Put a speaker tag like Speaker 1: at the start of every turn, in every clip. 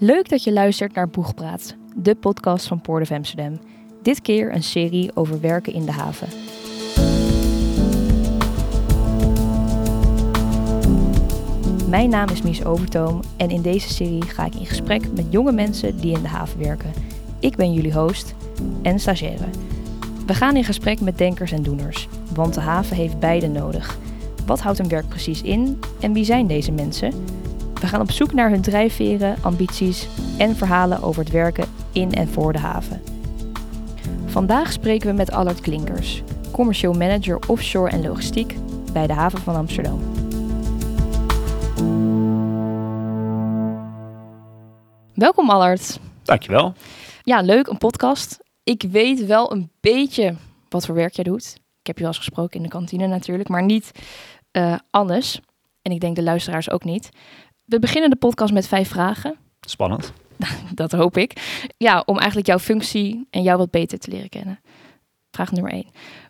Speaker 1: Leuk dat je luistert naar Boegpraat, de podcast van Port of Amsterdam. Dit keer een serie over werken in de haven. Mijn naam is Mies Overtoom en in deze serie ga ik in gesprek met jonge mensen die in de haven werken. Ik ben jullie host en stagiaire. We gaan in gesprek met denkers en doeners, want de haven heeft beide nodig. Wat houdt een werk precies in en wie zijn deze mensen? We gaan op zoek naar hun drijfveren, ambities en verhalen over het werken in en voor de haven. Vandaag spreken we met Allard Klinkers, commercieel manager offshore en logistiek bij de haven van Amsterdam. Welkom Allard.
Speaker 2: Dankjewel.
Speaker 1: Ja, leuk, een podcast. Ik weet wel een beetje wat voor werk jij doet. Ik heb je al eens gesproken in de kantine natuurlijk, maar niet uh, alles. En ik denk de luisteraars ook niet. We beginnen de podcast met vijf vragen.
Speaker 2: Spannend.
Speaker 1: Dat hoop ik. Ja, om eigenlijk jouw functie en jou wat beter te leren kennen. Vraag nummer één.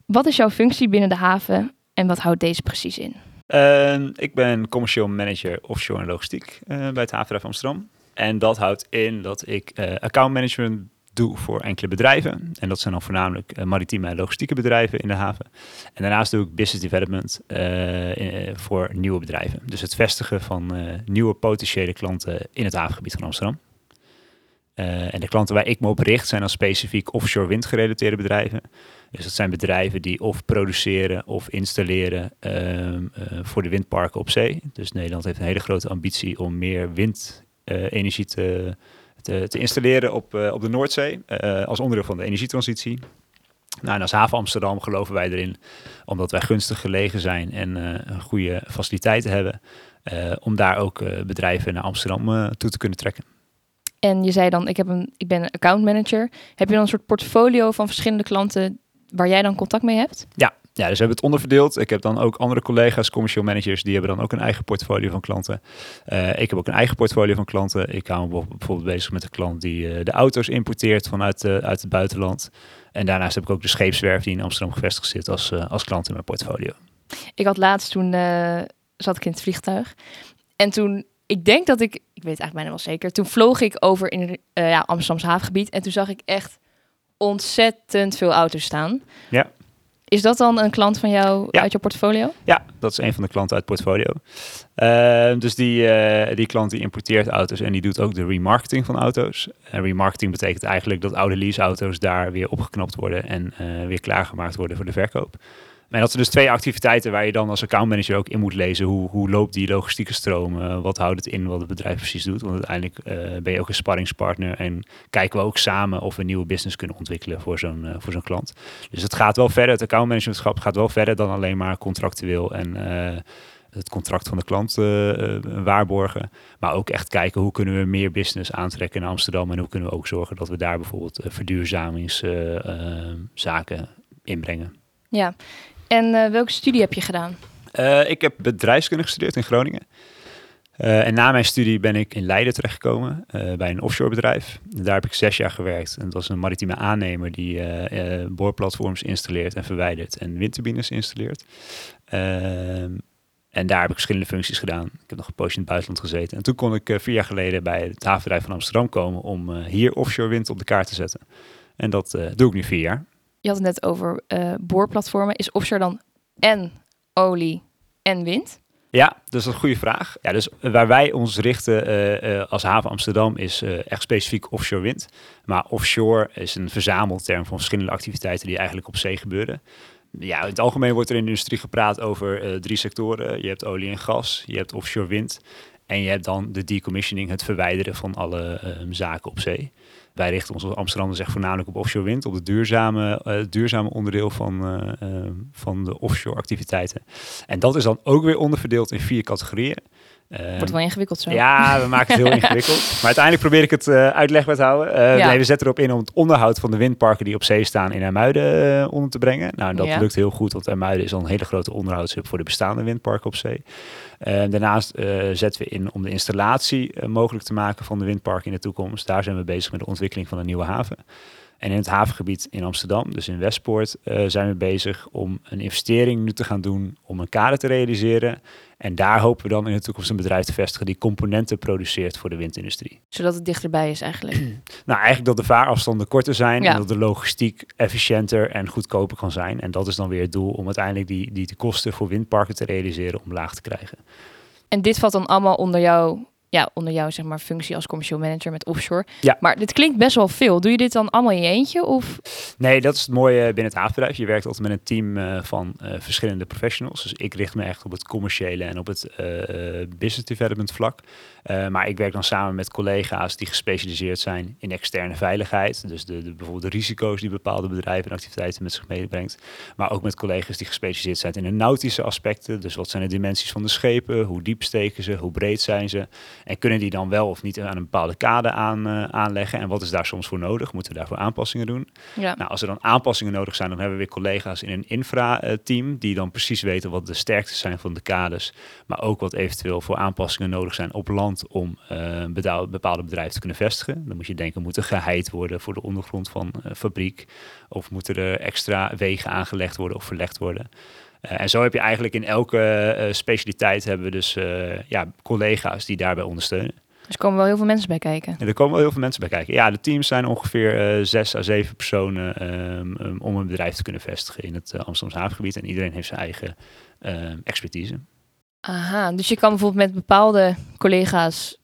Speaker 1: Wat is jouw functie binnen de haven en wat houdt deze precies in?
Speaker 2: Uh, ik ben commercieel manager offshore en logistiek uh, bij het havenbedrijf Amsterdam. En dat houdt in dat ik uh, accountmanagement doe voor enkele bedrijven. En dat zijn dan voornamelijk uh, maritieme en logistieke bedrijven in de haven. En daarnaast doe ik business development uh, voor nieuwe bedrijven. Dus het vestigen van nieuwe potentiële klanten in het havengebied van Amsterdam. en de klanten waar ik me op richt zijn dan specifiek offshore windgerelateerde bedrijven. Dus dat zijn bedrijven die of produceren of installeren ehm, voor de windparken op zee. Dus Nederland heeft een hele grote ambitie om meer windenergie te te, te installeren op, uh, op de Noordzee uh, als onderdeel van de energietransitie. Nou, en als haven Amsterdam geloven wij erin, omdat wij gunstig gelegen zijn en uh, goede faciliteiten hebben, om daar ook bedrijven naar Amsterdam toe te kunnen trekken.
Speaker 1: En je zei dan, ik, heb een, ik ben een account manager. Heb je dan een soort portfolio van verschillende klanten waar jij dan contact mee hebt?
Speaker 2: Ja, ja, dus we hebben het onderverdeeld. Ik heb dan ook andere collega's, commercial managers, die hebben dan ook een eigen portfolio van klanten. Uh, ik heb ook een eigen portfolio van klanten. Ik hou me bijvoorbeeld bezig met een klant die uh, de auto's importeert vanuit uh, uit het buitenland. En daarnaast heb ik ook de scheepswerf die in Amsterdam gevestigd zit als, als klant in mijn portfolio.
Speaker 1: Ik had laatst toen zat ik in het vliegtuig. En toen, ik denk dat ik, ik weet eigenlijk bijna wel zeker, toen vloog ik over in ja, Amsterdams havengebied. En toen zag ik echt ontzettend veel auto's staan.
Speaker 2: Ja.
Speaker 1: Is dat dan een klant van jou
Speaker 2: ja.
Speaker 1: uit je portfolio?
Speaker 2: Ja, dat is een van de klanten uit het portfolio. Uh, dus die, uh, die klant die importeert auto's en die doet ook de remarketing van auto's. En remarketing betekent eigenlijk dat oude leaseauto's daar weer opgeknapt worden en uh, weer klaargemaakt worden voor de verkoop. En dat zijn dus twee activiteiten waar je dan als accountmanager ook in moet lezen. Hoe, hoe loopt die logistieke stroom? Uh, wat houdt het in wat het bedrijf precies doet? Want uiteindelijk uh, ben je ook een sparringspartner. En kijken we ook samen of we een nieuwe business kunnen ontwikkelen voor zo'n uh, voor zo'n klant. Dus het gaat wel verder. Het accountmanagementschap gaat wel verder dan alleen maar contractueel en het contract van de klant waarborgen. Maar ook echt kijken hoe kunnen we meer business aantrekken in Amsterdam. En hoe kunnen we ook zorgen dat we daar bijvoorbeeld verduurzamingszaken inbrengen.
Speaker 1: Ja, en uh, welke studie heb je gedaan?
Speaker 2: Uh, ik heb bedrijfskunde gestudeerd in Groningen. Uh, en na mijn studie ben ik in Leiden terechtgekomen bij een offshore bedrijf. Daar heb ik zes jaar gewerkt. En dat was een maritieme aannemer die boorplatforms installeert en verwijdert en windturbines installeert. Ehm, en daar heb ik verschillende functies gedaan. Ik heb nog een poosje in het buitenland gezeten. En toen kon ik vier jaar geleden bij het havenbedrijf van Amsterdam komen om hier offshore wind op de kaart te zetten. En dat doe ik nu vier jaar.
Speaker 1: Je had het net over uh, boorplatformen. Is offshore dan en olie en wind?
Speaker 2: Ja, dat is een goede vraag. Ja, dus waar wij ons richten uh, als haven Amsterdam is echt specifiek offshore wind. Maar offshore is een verzamelterm van verschillende activiteiten die eigenlijk op zee gebeuren. Ja, in het algemeen wordt er in de industrie gepraat over drie sectoren. Je hebt olie en gas, je hebt offshore wind en je hebt dan de decommissioning, het verwijderen van alle zaken op zee. Wij richten ons als Amsterdam echt voornamelijk op offshore wind, op het duurzame, uh, duurzame onderdeel van, uh, uh, van de offshore activiteiten. En dat is dan ook weer onderverdeeld in vier categorieën.
Speaker 1: Wordt wel ingewikkeld zo.
Speaker 2: Ja, we maken het heel ingewikkeld. Maar uiteindelijk probeer ik het uh, uitlegbaar te houden. Uh, ja. nee, we zetten erop in om het onderhoud van de windparken die op zee staan in Ermuiden uh, onder te brengen. Nou, dat ja. lukt heel goed, want Ermuiden is al een hele grote onderhoudshub voor de bestaande windparken op zee. daarnaast zetten we in om de installatie mogelijk te maken van de windparken in de toekomst. Daar zijn we bezig met de ontwikkeling van een nieuwe haven. En in het havengebied in Amsterdam, dus in Westpoort, uh, zijn we bezig om een investering nu te gaan doen om een kade te realiseren. En daar hopen we dan in de toekomst een bedrijf te vestigen die componenten produceert voor de windindustrie.
Speaker 1: Zodat het dichterbij is eigenlijk.
Speaker 2: nou, eigenlijk dat de vaarafstanden korter zijn en dat de logistiek efficiënter en goedkoper kan zijn. En dat is dan weer het doel om uiteindelijk die, die, die kosten voor windparken te realiseren omlaag te krijgen.
Speaker 1: En dit valt dan allemaal onder jouw ja, onder jouw zeg maar, functie als commercieel manager met offshore.
Speaker 2: Ja.
Speaker 1: Maar dit klinkt best wel veel. Doe je dit dan allemaal in je eentje? Of?
Speaker 2: Nee, dat is het mooie binnen het havenbedrijf. Je werkt altijd met een team uh, van uh, verschillende professionals. Dus ik richt me echt op het commerciële en op het uh, business development vlak. Maar ik werk dan samen met collega's die gespecialiseerd zijn in externe veiligheid. Dus de, de, bijvoorbeeld de risico's die bepaalde bedrijven en activiteiten met zich meebrengt. Maar ook met collega's die gespecialiseerd zijn in de nautische aspecten. Dus wat zijn de dimensies van de schepen? Hoe diep steken ze? Hoe breed zijn ze? En kunnen die dan wel of niet aan een bepaalde kade aan, uh, aanleggen? En wat is daar soms voor nodig? Moeten we daarvoor aanpassingen doen?
Speaker 1: Ja.
Speaker 2: Nou, als er dan aanpassingen nodig zijn, dan hebben we weer collega's in een infra-team die dan precies weten wat de sterktes zijn van de kades, maar ook wat eventueel voor aanpassingen nodig zijn op land om een bepaalde bedrijf te kunnen vestigen. Dan moet je denken, moet er geheid worden voor de ondergrond van uh, fabriek? Of moeten er extra wegen aangelegd worden of verlegd worden? Uh, en zo heb je eigenlijk in elke uh, specialiteit hebben we dus uh, ja, collega's die daarbij ondersteunen.
Speaker 1: Dus er komen wel heel veel mensen bij kijken.
Speaker 2: Ja, er komen wel heel veel mensen bij kijken. Ja, de teams zijn ongeveer zes à zeven personen um, um, om een bedrijf te kunnen vestigen in het Amsterdamse havengebied. En iedereen heeft zijn eigen ehm, expertise.
Speaker 1: Aha, dus je kan bijvoorbeeld met bepaalde collega's,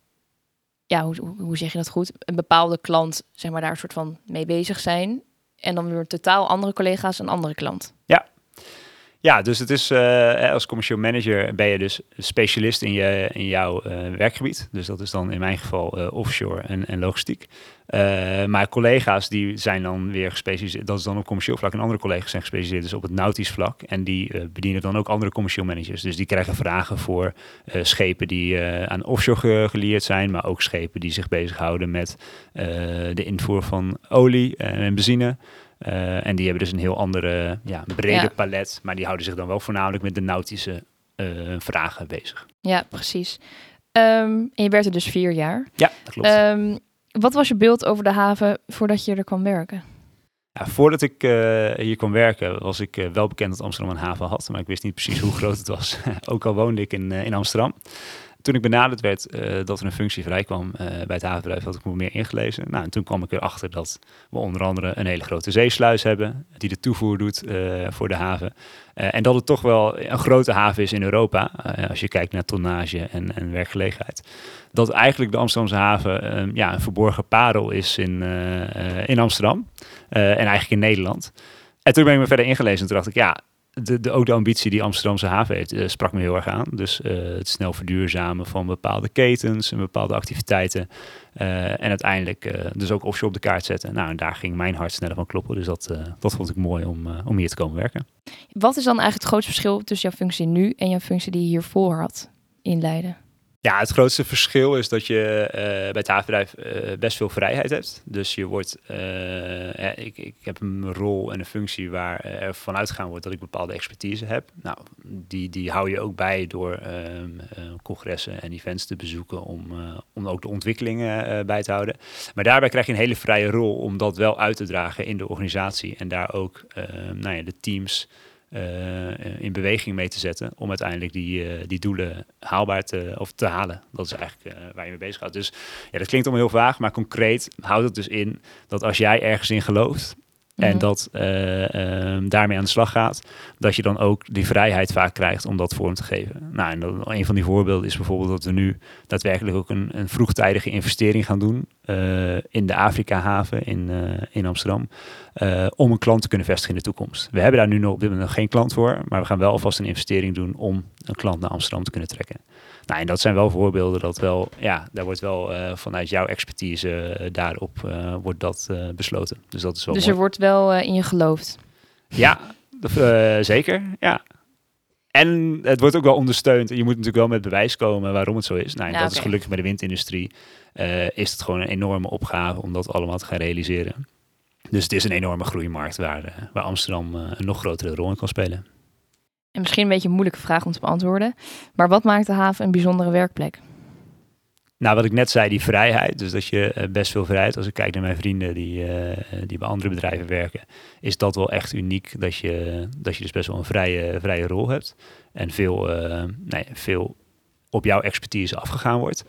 Speaker 1: ja, hoe, hoe zeg je dat goed? Een bepaalde klant, zeg maar, daar een soort van mee bezig zijn. En dan weer totaal andere collega's een andere klant.
Speaker 2: Ja, ja, dus het is uh, als commercieel manager ben je dus specialist in, je, in jouw uh, werkgebied. Dus dat is dan in mijn geval uh, offshore en, en logistiek. maar collega's die zijn dan weer gespecialiseerd, dat is dan op commercieel vlak. En andere collega's zijn gespecialiseerd dus op het nautisch vlak. En die bedienen dan ook andere commercieel managers. Dus die krijgen vragen voor schepen die aan offshore geleerd zijn. Maar ook schepen die zich bezighouden met de invoer van olie en benzine. Uh, en die hebben dus een heel andere, ja, brede ja. palet. Maar die houden zich dan wel voornamelijk met de nautische uh, vragen bezig.
Speaker 1: Ja, precies. Um, en je werkte dus vier jaar.
Speaker 2: Ja, dat klopt.
Speaker 1: Um, wat was je beeld over de haven voordat je er kwam werken?
Speaker 2: Ja, voordat ik uh, hier kwam werken, was ik uh, wel bekend dat Amsterdam een haven had. Maar ik wist niet precies hoe groot het was. Ook al woonde ik in, uh, in Amsterdam toen ik benaderd werd uh, dat er een functie vrijkwam uh, bij het havenbedrijf, had ik me meer ingelezen. Nou, en toen kwam ik erachter dat we onder andere een hele grote zeesluis hebben, die de toevoer doet uh, voor de haven. en dat het toch wel een grote haven is in Europa, als je kijkt naar tonnage en, en, werkgelegenheid. Dat eigenlijk de Amsterdamse haven ja, een verborgen parel is in, in Amsterdam en eigenlijk in Nederland. En toen ben ik me verder ingelezen en toen dacht ik, ja, de, de, ook de ambitie die Amsterdamse haven heeft, uh, sprak me heel erg aan. Dus uh, het snel verduurzamen van bepaalde ketens en bepaalde activiteiten. Uh, en uiteindelijk dus ook offshore op de kaart zetten. Nou, en daar ging mijn hart sneller van kloppen. Dus dat, dat vond ik mooi om, om hier te komen werken.
Speaker 1: Wat is dan eigenlijk het grootste verschil tussen jouw functie nu en jouw functie die je hiervoor had in Leiden?
Speaker 2: Ja, het grootste verschil is dat je uh, bij het havenbedrijf uh, best veel vrijheid hebt. Dus je wordt, uh, ik, ik heb een rol en een functie waar er vanuit gegaan wordt dat ik bepaalde expertise heb. Nou, die, die hou je ook bij door um, congressen en events te bezoeken om, om ook de ontwikkelingen bij te houden. Maar daarbij krijg je een hele vrije rol om dat wel uit te dragen in de organisatie en daar ook nou ja, de teams in beweging mee te zetten om uiteindelijk die, uh, die doelen haalbaar te, of te halen. Dat is eigenlijk uh, waar je mee bezig gaat. Dus ja, dat klinkt allemaal heel vaag, maar concreet houdt het dus in dat als jij ergens in gelooft en
Speaker 1: Mhm.
Speaker 2: dat um, daarmee aan de slag gaat, dat je dan ook die vrijheid vaak krijgt om dat vorm te geven. Nou, en dan, een van die voorbeelden is bijvoorbeeld dat we nu daadwerkelijk ook een, een vroegtijdige investering gaan doen uh, in de Afrika-haven in, uh, in Amsterdam, om een klant te kunnen vestigen in de toekomst. We hebben daar nu nog op dit moment nog geen klant voor, maar we gaan wel alvast een investering doen om een klant naar Amsterdam te kunnen trekken. Nou, en dat zijn wel voorbeelden dat wel, ja, daar wordt wel uh, vanuit jouw expertise uh, daarop uh, wordt dat besloten. Dus dat is wel.
Speaker 1: Dus
Speaker 2: mooi.
Speaker 1: er wordt wel in je geloofd.
Speaker 2: Ja, zeker. Ja. En het wordt ook wel ondersteund. Je moet natuurlijk wel met bewijs komen waarom het zo is. Nou, en
Speaker 1: Ja,
Speaker 2: dat is gelukkig bij de windindustrie. is het gewoon een enorme opgave om dat allemaal te gaan realiseren. Dus het is een enorme groeimarkt waar, waar Amsterdam een nog grotere rol in kan spelen.
Speaker 1: En misschien een beetje een moeilijke vraag om te beantwoorden. Maar wat maakt de haven een bijzondere werkplek?
Speaker 2: Nou, wat ik net zei, die vrijheid. Dus dat je eh, best veel vrijheid. Als ik kijk naar mijn vrienden die, eh, die bij andere bedrijven werken, is dat wel echt uniek. Dat je, dat je dus best wel een vrije, vrije rol hebt. En veel, nee, veel op jouw expertise afgegaan wordt.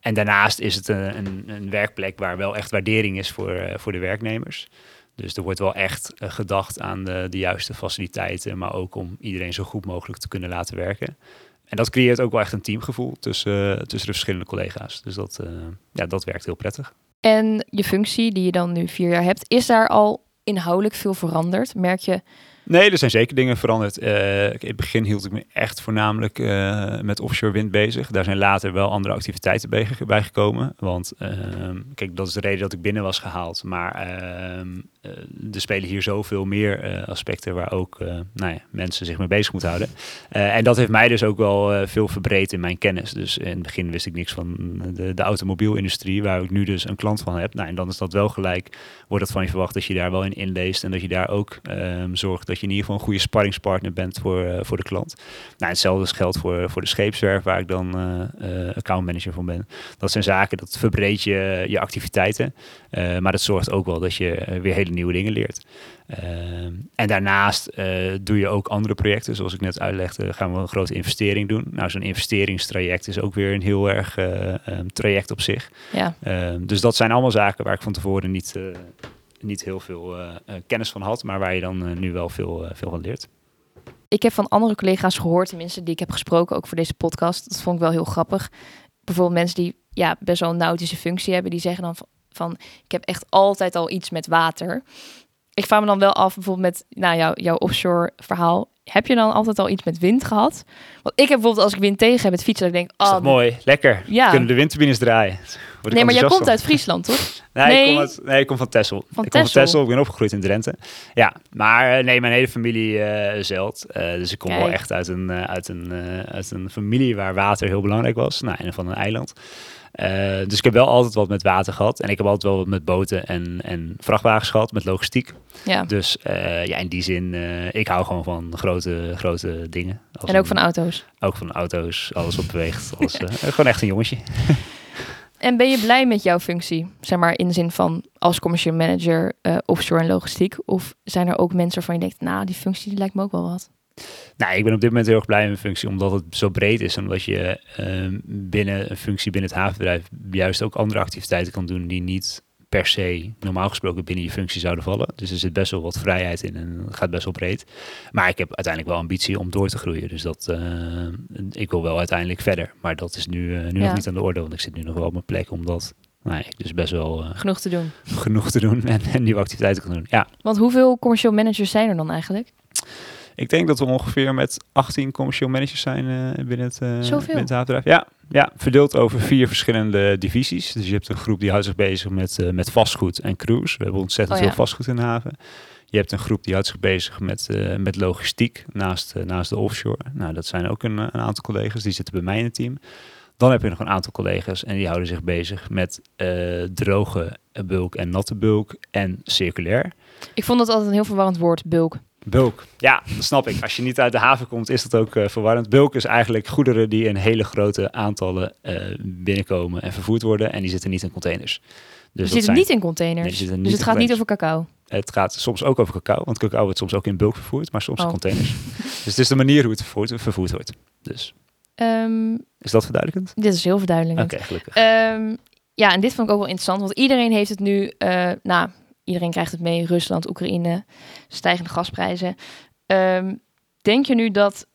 Speaker 2: En daarnaast is het een, een, een werkplek waar wel echt waardering is voor, voor de werknemers. Dus er wordt wel echt gedacht aan de, de juiste faciliteiten, maar ook om iedereen zo goed mogelijk te kunnen laten werken. En dat creëert ook wel echt een teamgevoel tussen, tussen de verschillende collega's. Dus dat, uh, ja, dat werkt heel prettig.
Speaker 1: En je functie, die je dan nu vier jaar hebt, is daar al inhoudelijk veel veranderd? Merk je
Speaker 2: Nee, er zijn zeker dingen veranderd. Uh, in het begin hield ik me echt voornamelijk uh, met offshore wind bezig. Daar zijn later wel andere activiteiten bij, gekomen. Want uh, kijk, dat is de reden dat ik binnen was gehaald. Maar ehm, er spelen hier zoveel meer aspecten waar ook nou ja, mensen zich mee bezig moeten houden. en dat heeft mij dus ook wel veel verbreed in mijn kennis. Dus in het begin wist ik niks van de, de automobielindustrie, waar ik nu dus een klant van heb. Nou, en dan is dat wel gelijk, wordt het van je verwacht dat je daar wel in inleest en dat je daar ook ehm, zorgt dat je in ieder geval een goede sparringspartner bent voor, voor de klant. Nou, hetzelfde geldt voor, voor de scheepswerf, waar ik dan uh, accountmanager van ben. Dat zijn zaken, dat verbreed je je activiteiten. maar dat zorgt ook wel dat je weer hele nieuwe dingen leert. en daarnaast doe je ook andere projecten. Zoals ik net uitlegde, gaan we een grote investering doen. Nou, zo'n investeringstraject is ook weer een heel erg um, traject op zich. Ja. dus dat zijn allemaal zaken waar ik van tevoren niet, niet heel veel kennis van had, maar waar je dan nu wel veel, veel van leert.
Speaker 1: Ik heb van andere collega's gehoord, tenminste die ik heb gesproken, ook voor deze podcast. Dat vond ik wel heel grappig. Bijvoorbeeld mensen die ja, best wel een nautische functie hebben, die zeggen dan van, van ik heb echt altijd al iets met water. Ik vraag me dan wel af, bijvoorbeeld met nou, jou, jouw offshore verhaal heb je dan altijd al iets met wind gehad? Want ik heb bijvoorbeeld als ik wind tegen heb het fietsen, dan denk ik,
Speaker 2: oh, mooi, lekker. Ja. Kunnen de windturbines draaien.
Speaker 1: Nee, maar jij komt uit Friesland, toch?
Speaker 2: nee, nee. Ik, kom uit, nee, ik kom van Texel. Van ik kom van Texel, ik ben opgegroeid in Drenthe. Ja, maar eh, nee, mijn hele familie uh, zeilt. Uh, dus ik kom Kijk. wel echt uit een, uit, een, uit een familie waar water heel belangrijk was. Nou, en van een eiland. Uh, dus ik heb wel altijd wat met water gehad. En ik heb altijd wel wat met boten en, en vrachtwagens gehad, met logistiek. Ja. Dus uh, ja, in die zin, uh, ik hou gewoon van grote, grote dingen.
Speaker 1: en ook een, van auto's?
Speaker 2: Ook van auto's, alles wat beweegt. Alles, gewoon echt een jongetje.
Speaker 1: en ben je blij met jouw functie? Zeg maar in de zin van als commercial manager offshore en logistiek? Of zijn er ook mensen waarvan je denkt, nou, die functie die lijkt me ook wel wat?
Speaker 2: Nou, ik ben op dit moment heel erg blij met mijn functie, omdat het zo breed is. En omdat je uh, binnen een functie binnen het havenbedrijf juist ook andere activiteiten kan doen die niet per se normaal gesproken binnen je functie zouden vallen. Dus er zit best wel wat vrijheid in en het gaat best wel breed. Maar ik heb uiteindelijk wel ambitie om door te groeien. Dus dat, uh, ik wil wel uiteindelijk verder. Maar dat is nu, uh, nu ja. nog niet aan de orde, want ik zit nu nog wel op mijn plek omdat nou, ik dus best wel... Uh,
Speaker 1: genoeg te doen.
Speaker 2: Genoeg te doen en, en nieuwe activiteiten kan doen, ja.
Speaker 1: Want hoeveel commercial managers zijn er dan eigenlijk?
Speaker 2: Ik denk dat we ongeveer met 18 commercieel managers zijn uh, binnen het, uh, binnen het havenbedrijf. Ja, ja, verdeeld over vier verschillende divisies. Dus je hebt een groep die houdt zich bezig met, uh, met vastgoed en cruise. We hebben ontzettend oh, ja. veel vastgoed in de haven. Je hebt een groep die houdt zich bezig met, met logistiek naast, naast de offshore. Nou, dat zijn ook een, een, aantal collega's. Die zitten bij mij in het team. Dan heb je nog een aantal collega's en die houden zich bezig met droge bulk en natte bulk en circulair.
Speaker 1: Ik vond dat altijd een heel verwarrend woord, bulk.
Speaker 2: Bulk, ja, dat snap ik. Als je niet uit de haven komt, is dat ook uh, verwarrend. Bulk is eigenlijk goederen die in hele grote aantallen uh, binnenkomen en vervoerd worden. En die zitten niet in containers.
Speaker 1: Dus die zitten niet in containers? Nee, dus het gaat niet over cacao?
Speaker 2: Het gaat soms ook over cacao, want cacao wordt soms ook in bulk vervoerd, maar soms oh. in containers. dus het is de manier hoe het vervoerd, vervoerd wordt. Dus. Um, is dat verduidelijkend?
Speaker 1: Dit is heel verduidelijkend.
Speaker 2: Oké, gelukkig.
Speaker 1: Um, ja, en dit vond ik ook wel interessant, want iedereen heeft het nu, uh, nou, Iedereen krijgt het mee. Rusland, Oekraïne, stijgende gasprijzen. Um, denk je nu dat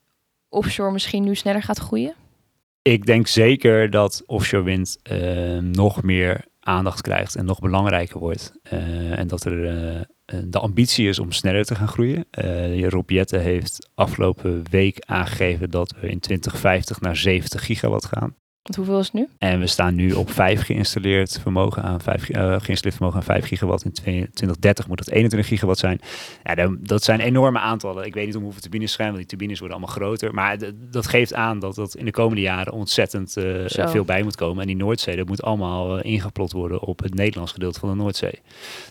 Speaker 1: offshore misschien nu sneller gaat groeien?
Speaker 2: Ik denk zeker dat offshore wind uh, nog meer aandacht krijgt en nog belangrijker wordt. Uh, en dat er uh, de ambitie is om sneller te gaan groeien. Rob Jette heeft afgelopen week aangegeven dat we in 2050 naar 70 gigawatt gaan.
Speaker 1: Want hoeveel is het nu?
Speaker 2: En we staan nu op 5 geïnstalleerd vermogen aan 5, uh, geïnstalleerd vermogen aan 5 gigawatt. In 2030 moet dat 21 gigawatt zijn. Ja, dat zijn enorme aantallen. Ik weet niet om hoeveel turbines zijn, want die turbines worden allemaal groter. Maar dat geeft aan dat dat in de komende jaren ontzettend uh, veel bij moet komen. En die Noordzee, dat moet allemaal uh, ingeplot worden op het Nederlands gedeelte van de Noordzee.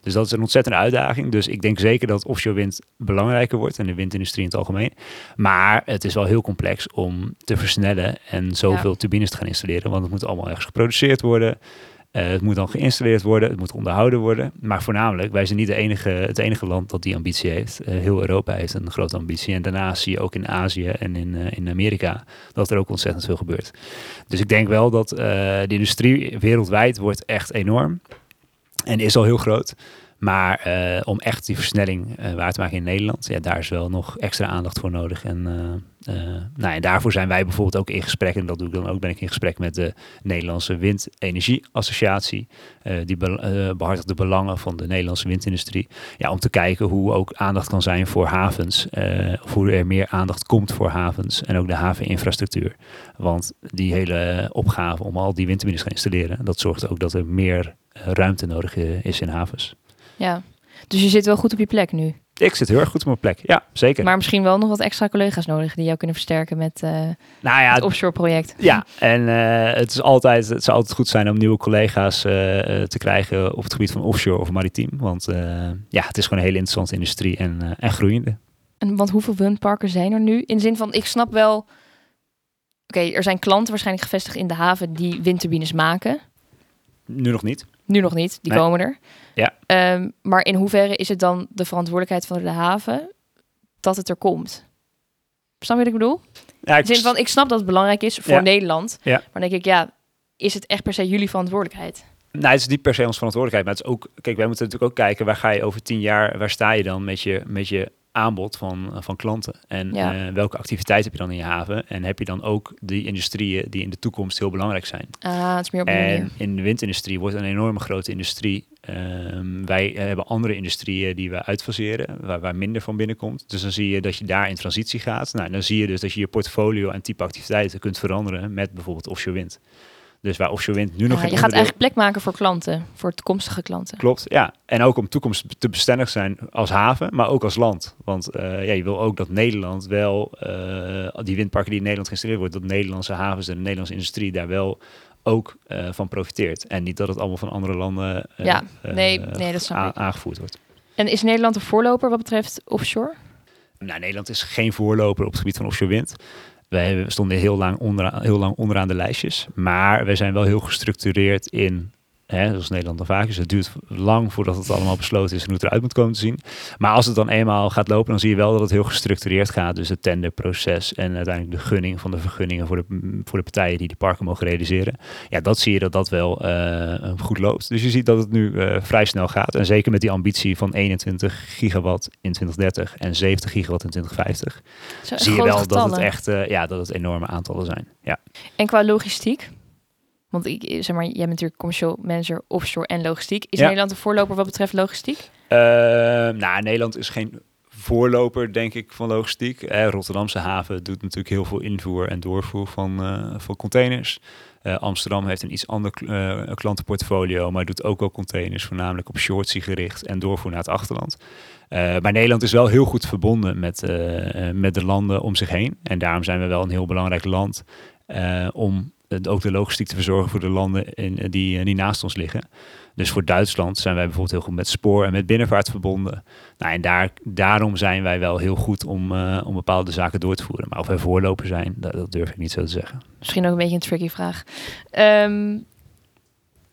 Speaker 2: Dus dat is een ontzettende uitdaging. Dus ik denk zeker dat offshore wind belangrijker wordt en de windindustrie in het algemeen. Maar het is wel heel complex om te versnellen en zoveel ja. turbines te gaan installeren want het moet allemaal ergens geproduceerd worden. Uh, het moet dan geïnstalleerd worden, het moet onderhouden worden. Maar voornamelijk, wij zijn niet de enige, het enige land dat die ambitie heeft. Uh, heel Europa heeft een grote ambitie. En daarnaast zie je ook in Azië en in, uh, in Amerika dat er ook ontzettend veel gebeurt. Dus ik denk wel dat de industrie wereldwijd wordt echt enorm. En is al heel groot. Maar om echt die versnelling waar te maken in Nederland, ja, daar is wel nog extra aandacht voor nodig. En, nou, en daarvoor zijn wij bijvoorbeeld ook in gesprek, en dat doe ik dan ook, ben ik in gesprek met de Nederlandse Windenergieassociatie. die be behartigt de belangen van de Nederlandse windindustrie. Ja, om te kijken hoe ook aandacht kan zijn voor havens. of hoe er meer aandacht komt voor havens en ook de haveninfrastructuur. Want die hele opgave om al die windturbines te gaan installeren, dat zorgt ook dat er meer ruimte nodig is in havens.
Speaker 1: Ja, dus je zit wel goed op je plek nu.
Speaker 2: Ik zit heel erg goed op mijn plek, ja, zeker.
Speaker 1: Maar misschien wel nog wat extra collega's nodig die jou kunnen versterken met uh, nou ja, het offshore project.
Speaker 2: Ja, en uh, het, is altijd, het zou altijd goed zijn om nieuwe collega's uh, te krijgen op het gebied van offshore of maritiem. Want ja, het is gewoon een hele interessante industrie en, en groeiende.
Speaker 1: En want hoeveel windparken zijn er nu? In de zin van, ik snap wel... Oké, er zijn klanten waarschijnlijk gevestigd in de haven die windturbines maken.
Speaker 2: Nu nog niet.
Speaker 1: Nu nog niet, die komen er.
Speaker 2: Ja.
Speaker 1: Um, maar in hoeverre is het dan de verantwoordelijkheid van de haven dat het er komt? Snap je wat ik bedoel? Ja, ik... Zin van, ik snap dat het belangrijk is voor Nederland.
Speaker 2: Ja.
Speaker 1: Maar dan denk ik, ja, is het echt per se jullie verantwoordelijkheid?
Speaker 2: Nou, het is niet per se onze verantwoordelijkheid, maar het is ook, kijk, wij moeten natuurlijk ook kijken, waar ga je over tien jaar, waar sta je dan met je, met je aanbod van, van klanten. En ja. uh, welke activiteit heb je dan in je haven? En heb je dan ook die industrieën die in de toekomst heel belangrijk zijn?
Speaker 1: Ah, het is meer op
Speaker 2: en
Speaker 1: manier.
Speaker 2: in de windindustrie wordt een enorme grote industrie. Um, wij hebben andere industrieën die we uitfaseren, waar, waar minder van binnenkomt. Dus dan zie je dat je daar in transitie gaat. Nou, dan zie je dus dat je je portfolio en type activiteiten kunt veranderen met bijvoorbeeld offshore wind. Dus waar offshore wind nu nog
Speaker 1: ja, Je gaat eigenlijk plek maken voor klanten, voor toekomstige klanten.
Speaker 2: Klopt, ja. En ook om toekomst te bestendig zijn als haven, maar ook als land. Want uh, ja, je wil ook dat Nederland wel, uh, die windparken die in Nederland geïnstalleerd worden, dat Nederlandse havens en de Nederlandse industrie daar wel ook uh, van profiteert. En niet dat het allemaal van andere landen
Speaker 1: ja, nee, nee, dat
Speaker 2: aangevoerd wordt.
Speaker 1: En is Nederland een voorloper wat betreft offshore?
Speaker 2: Nou, Nederland is geen voorloper op het gebied van offshore wind. Wij stonden heel lang, onderaan, heel lang onderaan de lijstjes. Maar we zijn wel heel gestructureerd in Hè, zoals Nederland dan vaak is. Het duurt lang voordat het allemaal besloten is en hoe het eruit moet komen te zien. Maar als het dan eenmaal gaat lopen, dan zie je wel dat het heel gestructureerd gaat. Dus het tenderproces en uiteindelijk de gunning van de vergunningen voor de, voor de partijen die die parken mogen realiseren. Ja, dat zie je dat dat wel uh, goed loopt. Dus je ziet dat het nu uh, vrij snel gaat. En zeker met die ambitie van 21 gigawatt in 2030 en 70 gigawatt in 2050. Zo, zie je wel getallen. dat het echt uh, ja, dat het enorme aantallen zijn. Ja.
Speaker 1: En qua logistiek? Want ik, zeg maar, jij bent natuurlijk commercial manager offshore en logistiek. Is Nederland een voorloper wat betreft logistiek?
Speaker 2: Uh, nou, Nederland is geen voorloper, denk ik, van logistiek. Eh, Rotterdamse haven doet natuurlijk heel veel invoer en doorvoer van, uh, van containers. Uh, Amsterdam heeft een iets ander uh, klantenportfolio, maar doet ook wel containers, voornamelijk op shortsie gericht en doorvoer naar het achterland. maar Nederland is wel heel goed verbonden met, met de landen om zich heen. En daarom zijn we wel een heel belangrijk land om ook de logistiek te verzorgen voor de landen in, eh, die, eh, die naast ons liggen. Dus voor Duitsland zijn wij bijvoorbeeld heel goed met spoor en met binnenvaart verbonden. Nou, en daar, daarom zijn wij wel heel goed om, uh, om bepaalde zaken door te voeren. Maar of wij voorloper zijn, dat, dat, durf ik niet zo te zeggen.
Speaker 1: Misschien ook een beetje een tricky vraag. Um,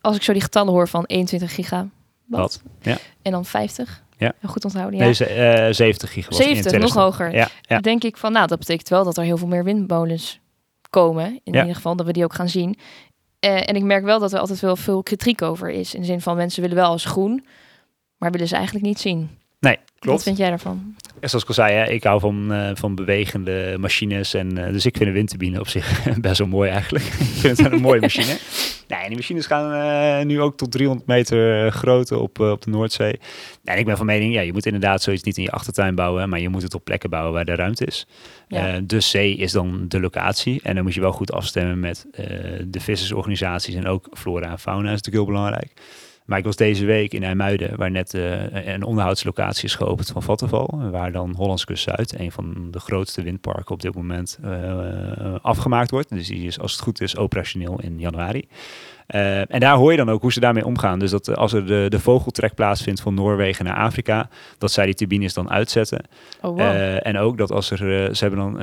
Speaker 1: als ik zo die getallen hoor van 21 giga.
Speaker 2: Wat? Ja.
Speaker 1: En dan 50.
Speaker 2: Ja.
Speaker 1: Goed onthouden. Ja.
Speaker 2: Nee, uh, 70 gigawatt.
Speaker 1: 70, nog hoger.
Speaker 2: Ja, ja.
Speaker 1: Denk ik van, nou, dat betekent wel dat er heel veel meer windmolens komen. In ieder geval, dat we die ook gaan zien. Uh, en ik merk wel dat er altijd wel veel kritiek over is. In de zin van mensen willen wel als groen, maar willen ze eigenlijk niet zien.
Speaker 2: Nee, klopt.
Speaker 1: Wat vind jij daarvan?
Speaker 2: Zoals ik al zei, hè, ik hou van, uh, van bewegende machines. En, uh, dus ik vind een windturbine op zich best wel mooi eigenlijk. ik vind het een mooie machine. Nee, die machines gaan uh, nu ook tot 300 meter grootte op, op de Noordzee. En ik ben van mening, ja, je moet inderdaad zoiets niet in je achtertuin bouwen. Maar je moet het op plekken bouwen waar de ruimte is. Ja. dus zee is dan de locatie. En dan moet je wel goed afstemmen met de vissersorganisaties. En ook flora en fauna is natuurlijk heel belangrijk. Maar ik was deze week in IJmuiden, waar net uh, een onderhoudslocatie is geopend van Vattenval. Waar dan Hollands Kust Zuid, een van de grootste windparken op dit moment, uh, afgemaakt wordt. Dus die is als het goed is operationeel in januari. Uh, en daar hoor je dan ook hoe ze daarmee omgaan. Dus dat als er de, de vogeltrek plaatsvindt van Noorwegen naar Afrika, dat zij die turbines dan uitzetten.
Speaker 1: Oh, wow.
Speaker 2: Uh, en ook dat als er, ze hebben dan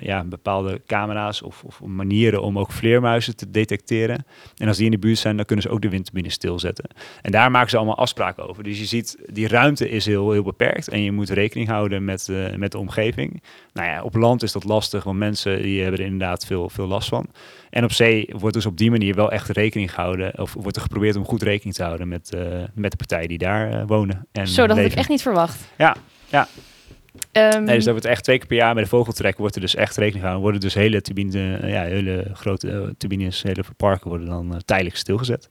Speaker 2: ja, bepaalde camera's of, of, manieren om ook vleermuizen te detecteren. En als die in de buurt zijn, dan kunnen ze ook de windturbines stilzetten. En daar maken ze allemaal afspraken over. Dus je ziet, die ruimte is heel, heel beperkt en je moet rekening houden met, met de omgeving. Nou ja, op land is dat lastig, want mensen die hebben er inderdaad veel, veel last van. En op zee wordt dus op die manier wel echt rekening gehouden, of wordt er geprobeerd om goed rekening te houden met, uh, met de partijen die daar uh, wonen. En
Speaker 1: Zo, dat
Speaker 2: leven.
Speaker 1: had ik echt niet verwacht.
Speaker 2: Ja, ja.
Speaker 1: Um,
Speaker 2: nee, dus dat wordt echt twee keer per jaar bij de vogeltrek wordt er dus echt rekening gehouden. Worden dus hele turbines, ja, hele grote turbines, hele parken worden dan tijdelijk stilgezet.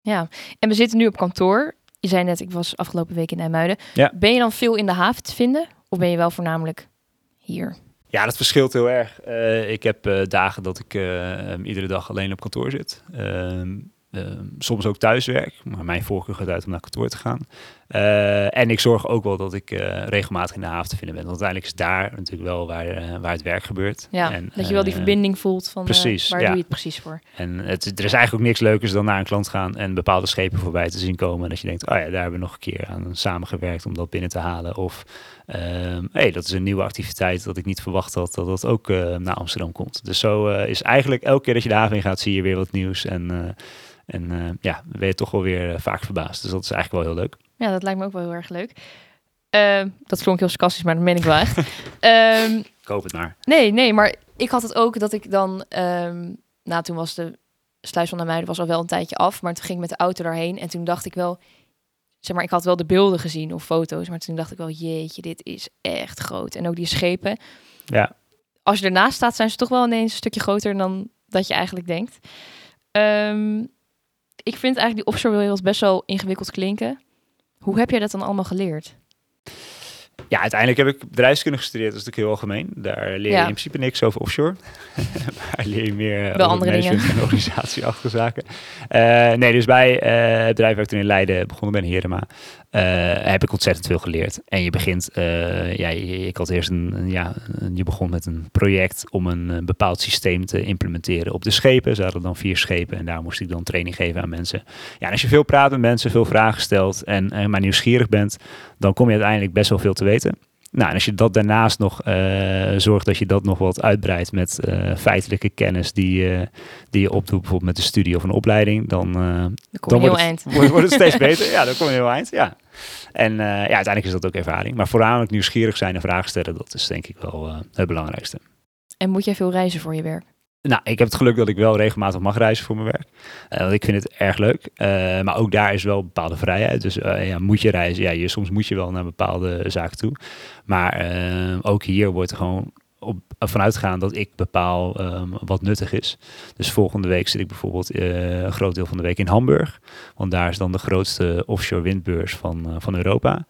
Speaker 1: Ja, en we zitten nu op kantoor. Je zei net, ik was afgelopen week in IJmuiden.
Speaker 2: Ja.
Speaker 1: Ben je dan veel in de haven te vinden? Of ben je wel voornamelijk hier?
Speaker 2: Ja, dat verschilt heel erg. Uh, ik heb uh, dagen dat ik uh, um, iedere dag alleen op kantoor zit. Ehm, soms ook thuiswerk, maar mijn voorkeur gaat uit om naar kantoor te gaan. En ik zorg ook wel dat ik regelmatig in de haven te vinden ben. Want uiteindelijk is daar natuurlijk wel waar, waar het werk gebeurt.
Speaker 1: Ja,
Speaker 2: en,
Speaker 1: dat je wel die verbinding voelt van
Speaker 2: precies,
Speaker 1: waar
Speaker 2: ja.
Speaker 1: doe je het precies voor.
Speaker 2: En het, er is eigenlijk ook niks leukers dan naar een klant gaan en bepaalde schepen voorbij te zien komen. En dat je denkt, oh ja, daar hebben we nog een keer aan samengewerkt om dat binnen te halen. Of Um, hey, dat is een nieuwe activiteit dat ik niet verwacht had dat dat ook naar Amsterdam komt. Dus zo is eigenlijk elke keer dat je de haven in gaat, zie je weer wat nieuws. En, en ja, dan ben je toch wel weer vaak verbaasd. Dus dat is eigenlijk wel heel leuk.
Speaker 1: Ja, dat lijkt me ook wel heel erg leuk. Uh, dat klonk heel sarcastisch, maar dat meen ik wel echt. um,
Speaker 2: ik hoop het maar.
Speaker 1: Nee, nee, maar ik had het ook dat ik dan... Um, nou, toen was de Sluis van de Muiden was al wel een tijdje af. Maar toen ging ik met de auto daarheen en toen dacht ik wel zeg maar, ik had wel de beelden gezien of foto's, maar toen dacht ik wel, jeetje, dit is echt groot. En ook die schepen.
Speaker 2: Ja.
Speaker 1: Als je ernaast staat, zijn ze toch wel ineens een stukje groter dan dat je eigenlijk denkt. Um, ik vind eigenlijk die offshore wereld best wel ingewikkeld klinken. Hoe heb jij dat dan allemaal geleerd?
Speaker 2: Ja, uiteindelijk heb ik bedrijfskunde gestudeerd. Dat is natuurlijk heel algemeen. Daar leer je
Speaker 1: Ja.
Speaker 2: in principe niks over offshore. maar leer je meer eh, over
Speaker 1: andere
Speaker 2: management
Speaker 1: dingen.
Speaker 2: en organisatieachtige zaken. Eh, nee, dus bij eh, het bedrijf waar ik toen in Leiden begonnen ben, Herema, heb ik ontzettend veel geleerd. En je begint, ja, ik had eerst een, ja, je begon met een project om een, bepaald systeem te implementeren op de schepen. Ze hadden dan vier schepen en daar moest ik dan training geven aan mensen. Ja, en als je veel praat met mensen, veel vragen stelt en, en maar nieuwsgierig bent, dan kom je uiteindelijk best wel veel te weten. Nou, en als je dat daarnaast nog eh, zorgt dat je dat nog wat uitbreidt met eh, feitelijke kennis die, die je opdoet, bijvoorbeeld met een studie of een opleiding, dan, eh,
Speaker 1: Dan
Speaker 2: dan wordt
Speaker 1: eind.
Speaker 2: het, wordt, wordt het steeds beter. Ja, dan kom je heel eind. Ja. En ja, uiteindelijk is dat ook ervaring. Maar voornamelijk nieuwsgierig zijn en vragen stellen, dat is denk ik wel het belangrijkste.
Speaker 1: En moet jij veel reizen voor je werk?
Speaker 2: Nou, ik heb het geluk dat ik wel regelmatig mag reizen voor mijn werk. Eh, want ik vind het erg leuk. Eh, maar ook daar is wel bepaalde vrijheid. Dus eh, ja, moet je reizen? Ja, je, soms moet je wel naar bepaalde zaken toe. Maar ook hier wordt er gewoon op, vanuit dat ik bepaal ehm, wat nuttig is. Dus volgende week zit ik bijvoorbeeld een groot deel van de week in Hamburg. Want daar is dan de grootste offshore windbeurs van, van Europa.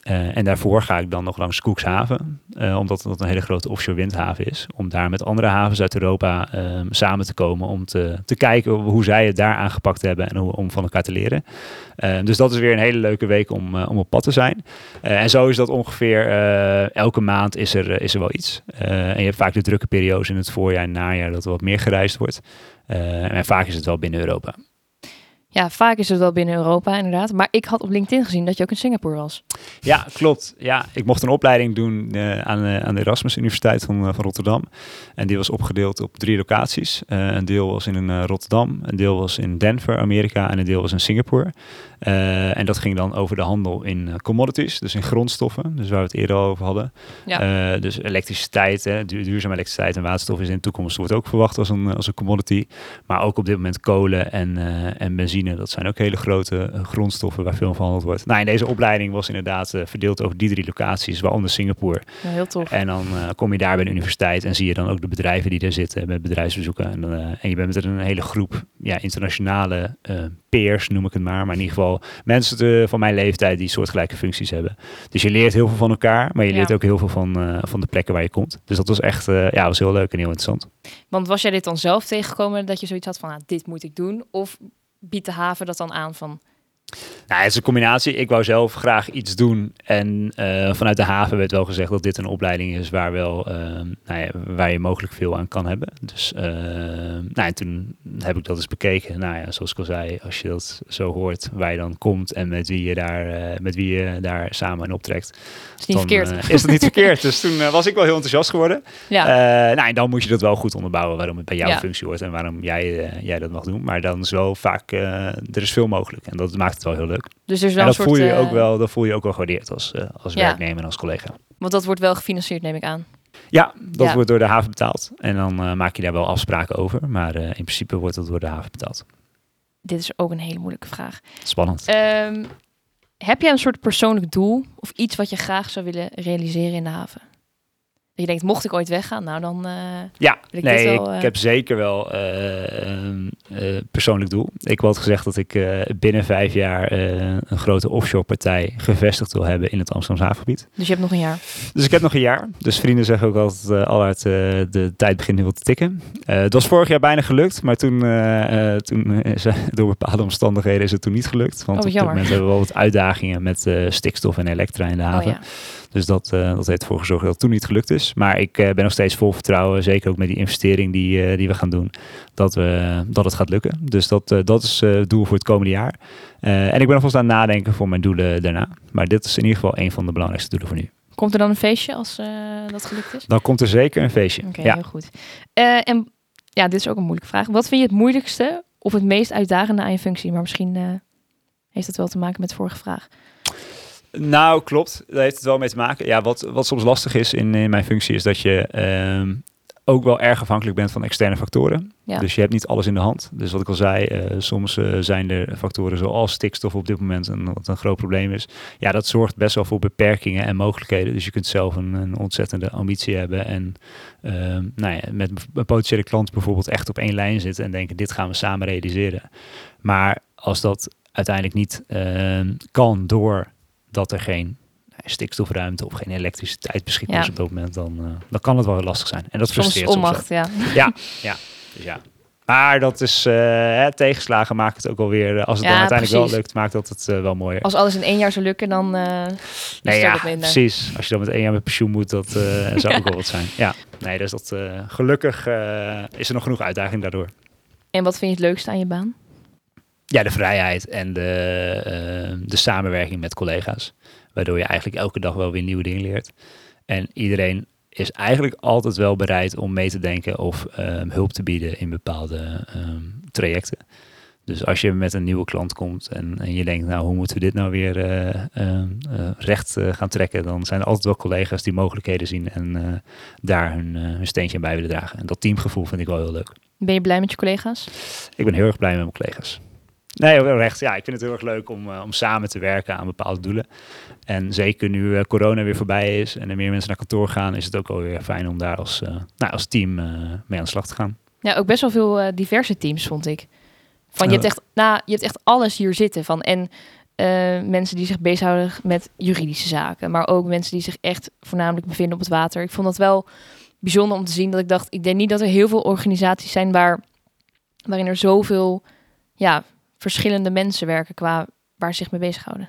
Speaker 2: Eh, en daarvoor ga ik dan nog langs Koekshaven, eh, omdat dat een hele grote offshore windhaven is. Om daar met andere havens uit Europa ehm, samen te komen om te, te kijken hoe zij het daar aangepakt hebben en hoe, om van elkaar te leren. Eh, dus dat is weer een hele leuke week om, om op pad te zijn. En zo is dat ongeveer elke maand is er, is er wel iets. En je hebt vaak de drukke periodes in het voorjaar en najaar dat er wat meer gereisd wordt. En vaak is het wel binnen Europa.
Speaker 1: Ja, vaak is het wel binnen Europa inderdaad. Maar ik had op LinkedIn gezien dat je ook in Singapore was.
Speaker 2: Ja, klopt. Ja, ik mocht een opleiding doen eh, aan, eh, aan de Erasmus Universiteit van, eh, van Rotterdam. En die was opgedeeld op drie locaties. Een deel was in Rotterdam, een deel was in Denver, Amerika en een deel was in Singapore. En dat ging dan over de handel in commodities, dus in grondstoffen, dus waar we het eerder al over hadden.
Speaker 1: Ja.
Speaker 2: Dus elektriciteit, hè, duur- duurzame elektriciteit en waterstof is in de toekomst wordt ook verwacht als een, als een commodity. Maar ook op dit moment kolen en, en benzine, dat zijn ook hele grote eh, grondstoffen waar veel van verhandeld wordt. Nou, in deze opleiding was inderdaad eh, verdeeld over die drie locaties, waaronder Singapore.
Speaker 1: Ja, heel tof.
Speaker 2: En dan eh, kom je daar bij de universiteit en zie je dan ook de bedrijven die daar zitten met bedrijfsbezoeken. En, en je bent met een hele groep ja, internationale peers, noem ik het maar. Maar in ieder geval mensen te- van mijn leeftijd die soortgelijke functies hebben. Dus je leert heel veel van elkaar, maar je
Speaker 1: Ja.
Speaker 2: leert ook heel veel van, van de plekken waar je komt. Dus dat was echt eh, ja, was heel leuk en heel interessant.
Speaker 1: Want was jij dit dan zelf tegengekomen dat je zoiets had van, ah, dit moet ik doen? Of biedt de haven dat dan aan van,
Speaker 2: Nou, het is een combinatie. Ik wou zelf graag iets doen. En uh, vanuit de haven werd wel gezegd dat dit een opleiding is waar, wel, uh, nou ja, waar je mogelijk veel aan kan hebben. Dus uh, nou, en toen heb ik dat eens bekeken. Nou ja, zoals ik al zei, als je dat zo hoort, waar je dan komt en met wie je daar, met wie je daar samen in optrekt.
Speaker 1: Is niet
Speaker 2: dan,
Speaker 1: verkeerd.
Speaker 2: is dat niet verkeerd. Dus toen was ik wel heel enthousiast geworden.
Speaker 1: Ja.
Speaker 2: nou, en dan moet je dat wel goed onderbouwen waarom het bij jouw ja. functie hoort en waarom jij, jij dat mag doen. Maar dan is wel vaak, er is veel mogelijk. En dat maakt wel heel leuk.
Speaker 1: Dus er is wel
Speaker 2: en dat
Speaker 1: een soort,
Speaker 2: voel je ook wel, dat voel je ook wel gewaardeerd als, uh, als
Speaker 1: Ja.
Speaker 2: werknemer en als collega.
Speaker 1: Want dat wordt wel gefinancierd, neem ik aan.
Speaker 2: Ja, dat
Speaker 1: Ja.
Speaker 2: wordt door de haven betaald. En dan eh, maak je daar wel afspraken over. Maar eh, in principe wordt dat door de haven betaald.
Speaker 1: Dit is ook een hele moeilijke vraag.
Speaker 2: Spannend.
Speaker 1: Ehm, heb jij een soort persoonlijk doel of iets wat je graag zou willen realiseren in de haven? Je denkt, mocht ik ooit weggaan, nou dan... eh,
Speaker 2: Ja,
Speaker 1: ik
Speaker 2: nee, ik
Speaker 1: eh,
Speaker 2: heb zeker wel een eh, persoonlijk doel. Ik had gezegd dat ik binnen vijf jaar een grote offshore partij gevestigd wil hebben in het Amsterdamse havengebied.
Speaker 1: dus je hebt nog een jaar.
Speaker 2: Dus ik heb nog een jaar. Dus vrienden zeggen ook altijd uh, al uit de tijd begint nu wel te tikken. Het was vorig jaar bijna gelukt, maar toen, toen door bepaalde omstandigheden is het toen niet gelukt. Want
Speaker 1: Oh,
Speaker 2: op dit moment hebben we wel wat uitdagingen met stikstof en elektra in de haven.
Speaker 1: Oh, ja.
Speaker 2: Dus dat, eh, dat heeft ervoor gezorgd dat het toen niet gelukt is. Maar ik eh, ben nog steeds vol vertrouwen, zeker ook met die investering die, eh, die we gaan doen, dat, we, dat het gaat lukken. Dus dat, dat is het doel voor het komende jaar. En ik ben alvast aan het nadenken voor mijn doelen daarna. Maar dit is in ieder geval een van de belangrijkste doelen voor nu.
Speaker 1: Komt er dan een feestje als dat gelukt is?
Speaker 2: Dan komt er zeker een feestje.
Speaker 1: Oké,
Speaker 2: ja.
Speaker 1: heel goed. En ja, dit is ook een moeilijke vraag. Wat vind je het moeilijkste of het meest uitdagende aan je functie? Maar misschien heeft het wel te maken met de vorige vraag.
Speaker 2: Nou, klopt. Daar heeft het wel mee te maken. Ja, wat, wat soms lastig is in, in mijn functie is dat je ehm, ook wel erg afhankelijk bent van externe factoren.
Speaker 1: Ja.
Speaker 2: Dus je hebt niet alles in de hand. Dus wat ik al zei, eh, soms eh, zijn er factoren zoals stikstof op dit moment een, wat een groot probleem is. Ja, dat zorgt best wel voor beperkingen en mogelijkheden. Dus je kunt zelf een, een ontzettende ambitie hebben en ehm, nou ja, met een potentiële klant bijvoorbeeld echt op één lijn zitten en denken dit gaan we samen realiseren. Maar als dat uiteindelijk niet ehm, kan door dat er geen nou, stikstofruimte of geen elektriciteit beschikbaar
Speaker 1: Ja.
Speaker 2: is op dat moment, dan, eh, dan kan het wel heel lastig zijn. En dat
Speaker 1: Soms
Speaker 2: frustreert soms ook.
Speaker 1: onmacht, ja.
Speaker 2: Ja, ja, dus ja. Maar dat is, eh, hè, tegenslagen maakt het ook alweer, eh, als het
Speaker 1: Ja,
Speaker 2: dan uiteindelijk
Speaker 1: precies.
Speaker 2: wel lukt, maakt dat het eh, wel mooier.
Speaker 1: Als alles in één jaar zou lukken, dan eh
Speaker 2: nee,
Speaker 1: het
Speaker 2: ja, precies. Als je dan met één jaar met pensioen moet, dat eh, zou ook wel wat zijn. Ja, nee, dus dat, eh, gelukkig eh, is er nog genoeg uitdaging daardoor.
Speaker 1: En wat vind je het leukste aan je baan?
Speaker 2: Ja, de vrijheid en de, eh, de samenwerking met collega's. Waardoor je eigenlijk elke dag wel weer nieuwe dingen leert. En iedereen is eigenlijk altijd wel bereid om mee te denken of ehm, hulp te bieden in bepaalde ehm, trajecten. Dus als je met een nieuwe klant komt en, en je denkt, nou hoe moeten we dit nou weer eh, ehm, eh, recht eh, gaan trekken, dan zijn er altijd wel collega's die mogelijkheden zien en daar hun, hun steentje aan bij willen dragen. En dat teamgevoel vind ik wel heel leuk.
Speaker 1: Ben je blij met je collega's?
Speaker 2: Ik ben heel erg blij met mijn collega's. Nee, recht. Ja, ik vind het heel erg leuk om, eh, om samen te werken aan bepaalde doelen. En zeker nu eh, corona weer voorbij is en er meer mensen naar kantoor gaan, is het ook wel weer fijn om daar als, eh, nou, als team mee aan de slag te gaan.
Speaker 1: Ja, ook best wel veel diverse teams, vond ik. Van, je, hebt echt, nou, je hebt echt alles hier zitten. Van, en mensen die zich bezighouden met juridische zaken. Maar ook mensen die zich echt voornamelijk bevinden op het water. Ik vond dat wel bijzonder om te zien. Dat ik dacht, ik denk niet dat er heel veel organisaties zijn waar, waarin er zoveel ja, verschillende mensen werken qua waar ze zich mee bezighouden.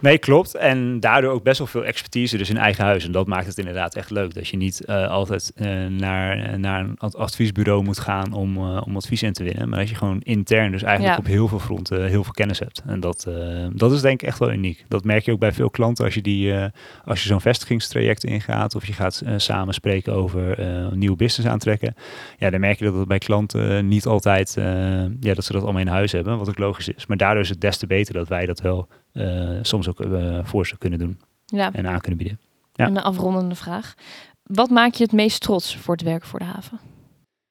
Speaker 2: Nee, klopt. En daardoor ook best wel veel expertise dus in eigen huis. En dat maakt het inderdaad echt leuk. Dat je niet eh, altijd eh, naar, naar een ad- adviesbureau moet gaan om, eh, om advies in te winnen. Maar dat je gewoon intern dus eigenlijk
Speaker 1: Ja.
Speaker 2: op heel veel fronten heel veel kennis hebt. En dat, dat is denk ik echt wel uniek. Dat merk je ook bij veel klanten als je, die, als je zo'n vestigingstraject ingaat. Of je gaat samen spreken over een nieuwe business aantrekken. Ja, dan merk je dat het bij klanten niet altijd, ja, dat ze dat allemaal in huis hebben. Wat ook logisch is. Maar daardoor is het des te beter dat wij dat wel soms ook eh, voor ze kunnen doen
Speaker 1: Ja,
Speaker 2: en aan kunnen bieden. Ja.
Speaker 1: een afrondende vraag. Wat maak je het meest trots voor het werken voor de haven?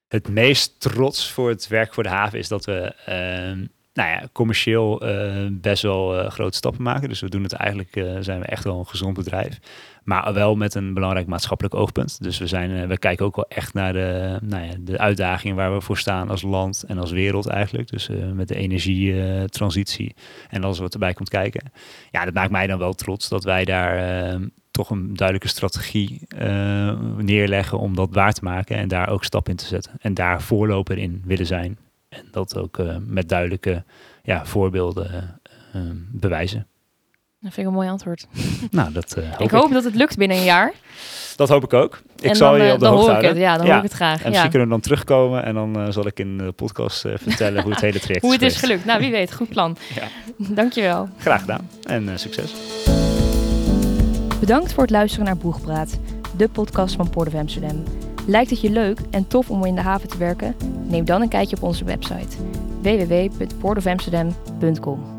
Speaker 2: Het meest trots voor het werk voor de haven is dat we ehm, nou ja, commercieel eh, best wel eh, grote stappen maken. Dus we doen het eigenlijk, eh, zijn we echt wel een gezond bedrijf. Maar wel met een belangrijk maatschappelijk oogpunt. Dus we, zijn, we kijken ook wel echt naar de, nou ja, de uitdagingen waar we voor staan als land en als wereld eigenlijk. Dus met de energietransitie en alles wat erbij komt kijken. Ja, dat maakt mij dan wel trots dat wij daar toch een duidelijke strategie neerleggen om dat waar te maken en daar ook stap in te zetten. En daar voorloper in willen zijn. En dat ook eh, met duidelijke ja, voorbeelden ehm, bewijzen.
Speaker 1: Dat vind ik een mooi antwoord.
Speaker 2: Nou, dat eh, hoop
Speaker 1: ik hoop dat het lukt binnen een jaar.
Speaker 2: Dat hoop ik ook. Ik
Speaker 1: en
Speaker 2: zal
Speaker 1: dan,
Speaker 2: je
Speaker 1: eh,
Speaker 2: op de hoogte
Speaker 1: hoor ik
Speaker 2: houden.
Speaker 1: het. Ja, dan hoor ik het graag.
Speaker 2: En
Speaker 1: ja.
Speaker 2: misschien kunnen we dan terugkomen en dan eh, zal ik in de podcast eh, vertellen hoe het hele traject
Speaker 1: Hoe het is gelukt. Nou, wie weet. Goed plan.
Speaker 2: Ja.
Speaker 1: Dankjewel.
Speaker 2: Graag gedaan en eh, succes.
Speaker 1: Bedankt voor het luisteren naar Boegpraat, de podcast van Port of Amsterdam. Lijkt het je leuk en tof om in de haven te werken? Neem dan een kijkje op onze website www.portofamsterdam.com.